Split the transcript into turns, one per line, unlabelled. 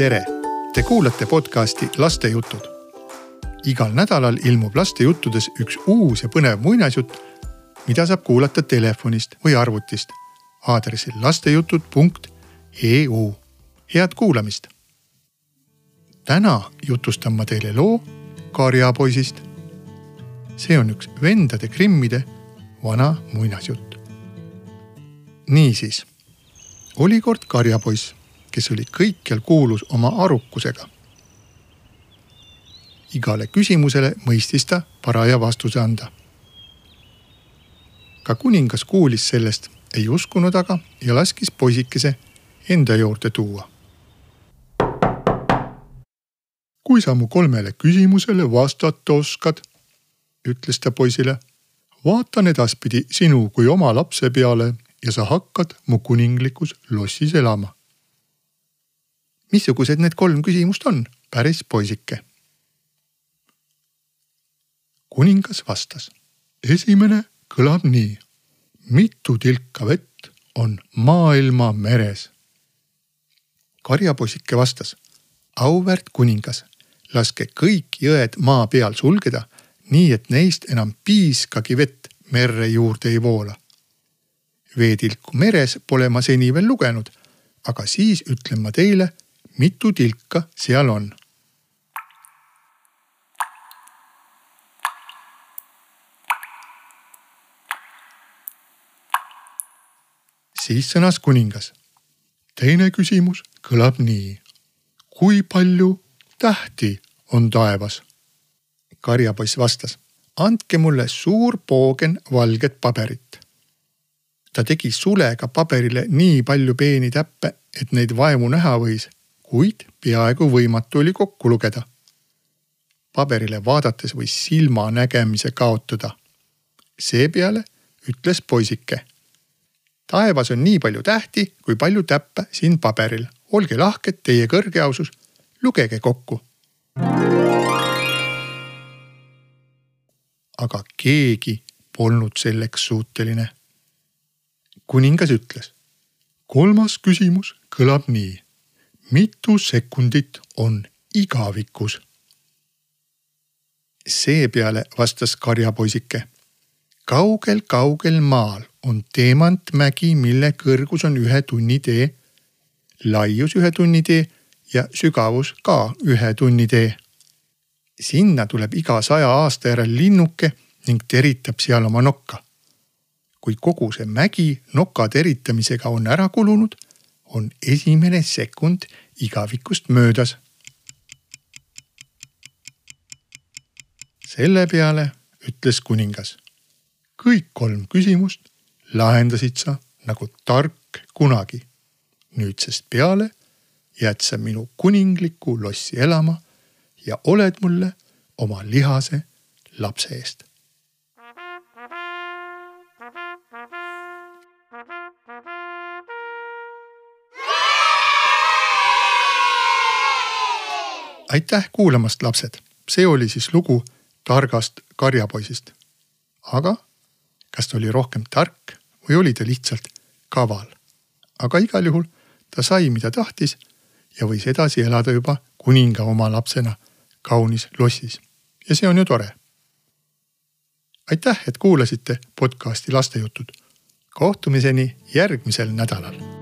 tere, te kuulate podcasti Lastejutud. igal nädalal ilmub lastejuttudes üks uus ja põnev muinasjutt, mida saab kuulata telefonist või arvutist aadressil lastejutud.eu. head kuulamist. täna jutustan ma teile loo Karjapoisist. see on üks vendade Krimmide vana muinasjutt. niisiis, oli kord karjapoiss kes oli kõikjal kuulus oma arukusega. igale küsimusele mõistis ta paraja vastuse anda. ka kuningas kuulis sellest, ei uskunud aga ja laskis poisikese enda juurde tuua. kui sa mu kolmele küsimusele vastata oskad, ütles ta poisile, vaatan edaspidi sinu kui oma lapse peale ja sa hakkad mu kuninglikus lossis elama missugused need kolm küsimust on, päris poisike. kuningas vastas. esimene kõlab nii. mitu tilka vett on maailma meres? karjapoisike vastas. auväärt kuningas, laske kõik jõed maa peal sulgeda, nii et neist enam piiskagi vett merre juurde ei voola. veetilku meres pole ma seni veel lugenud, aga siis ütlen ma teile mitu tilka seal on? siis sõnas kuningas. teine küsimus kõlab nii. kui palju tähti on taevas? karjapoiss vastas. andke mulle suur poogen valget paberit. ta tegi sulega paberile nii palju peeni täppe, et neid vaevu näha võis kuid peaaegu võimatu oli kokku lugeda. paberile vaadates võis silmanägemise kaotada. seepeale ütles poisike. taevas on nii palju tähti, kui palju täppe siin paberil. olge lahked, teie kõrgeausus, lugege kokku. aga keegi polnud selleks suuteline. kuningas ütles. kolmas küsimus kõlab nii mitu sekundit on igavikus? seepeale vastas karjapoisike. kaugel-kaugel maal on teemantmägi, mille kõrgus on ühe tunni tee, laius ühe tunni tee ja sügavus ka ühe tunni tee. sinna tuleb iga saja aasta järel linnuke ning teritab seal oma nokka. kui kogu see mägi noka teritamisega on ära kulunud on esimene sekund igavikust möödas. selle peale ütles kuningas. kõik kolm küsimust lahendasid sa nagu tark kunagi. nüüdsest peale jääd sa minu kuninglikku lossi elama ja oled mulle oma lihase lapse eest aitäh kuulamast, lapsed. see oli siis lugu targast karjapoisist. aga kas ta oli rohkem tark või oli ta lihtsalt kaval? aga igal juhul ta sai, mida tahtis ja võis edasi elada juba kuninga oma lapsena kaunis lossis. ja see on ju tore. aitäh, et kuulasite podcasti Lastejutud. kohtumiseni järgmisel nädalal